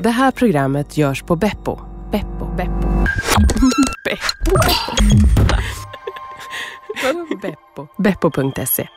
Det här programmet görs på Beppo. Beppo. <laughs> Beppo. Beppo. Vadå Beppo? Beppo.se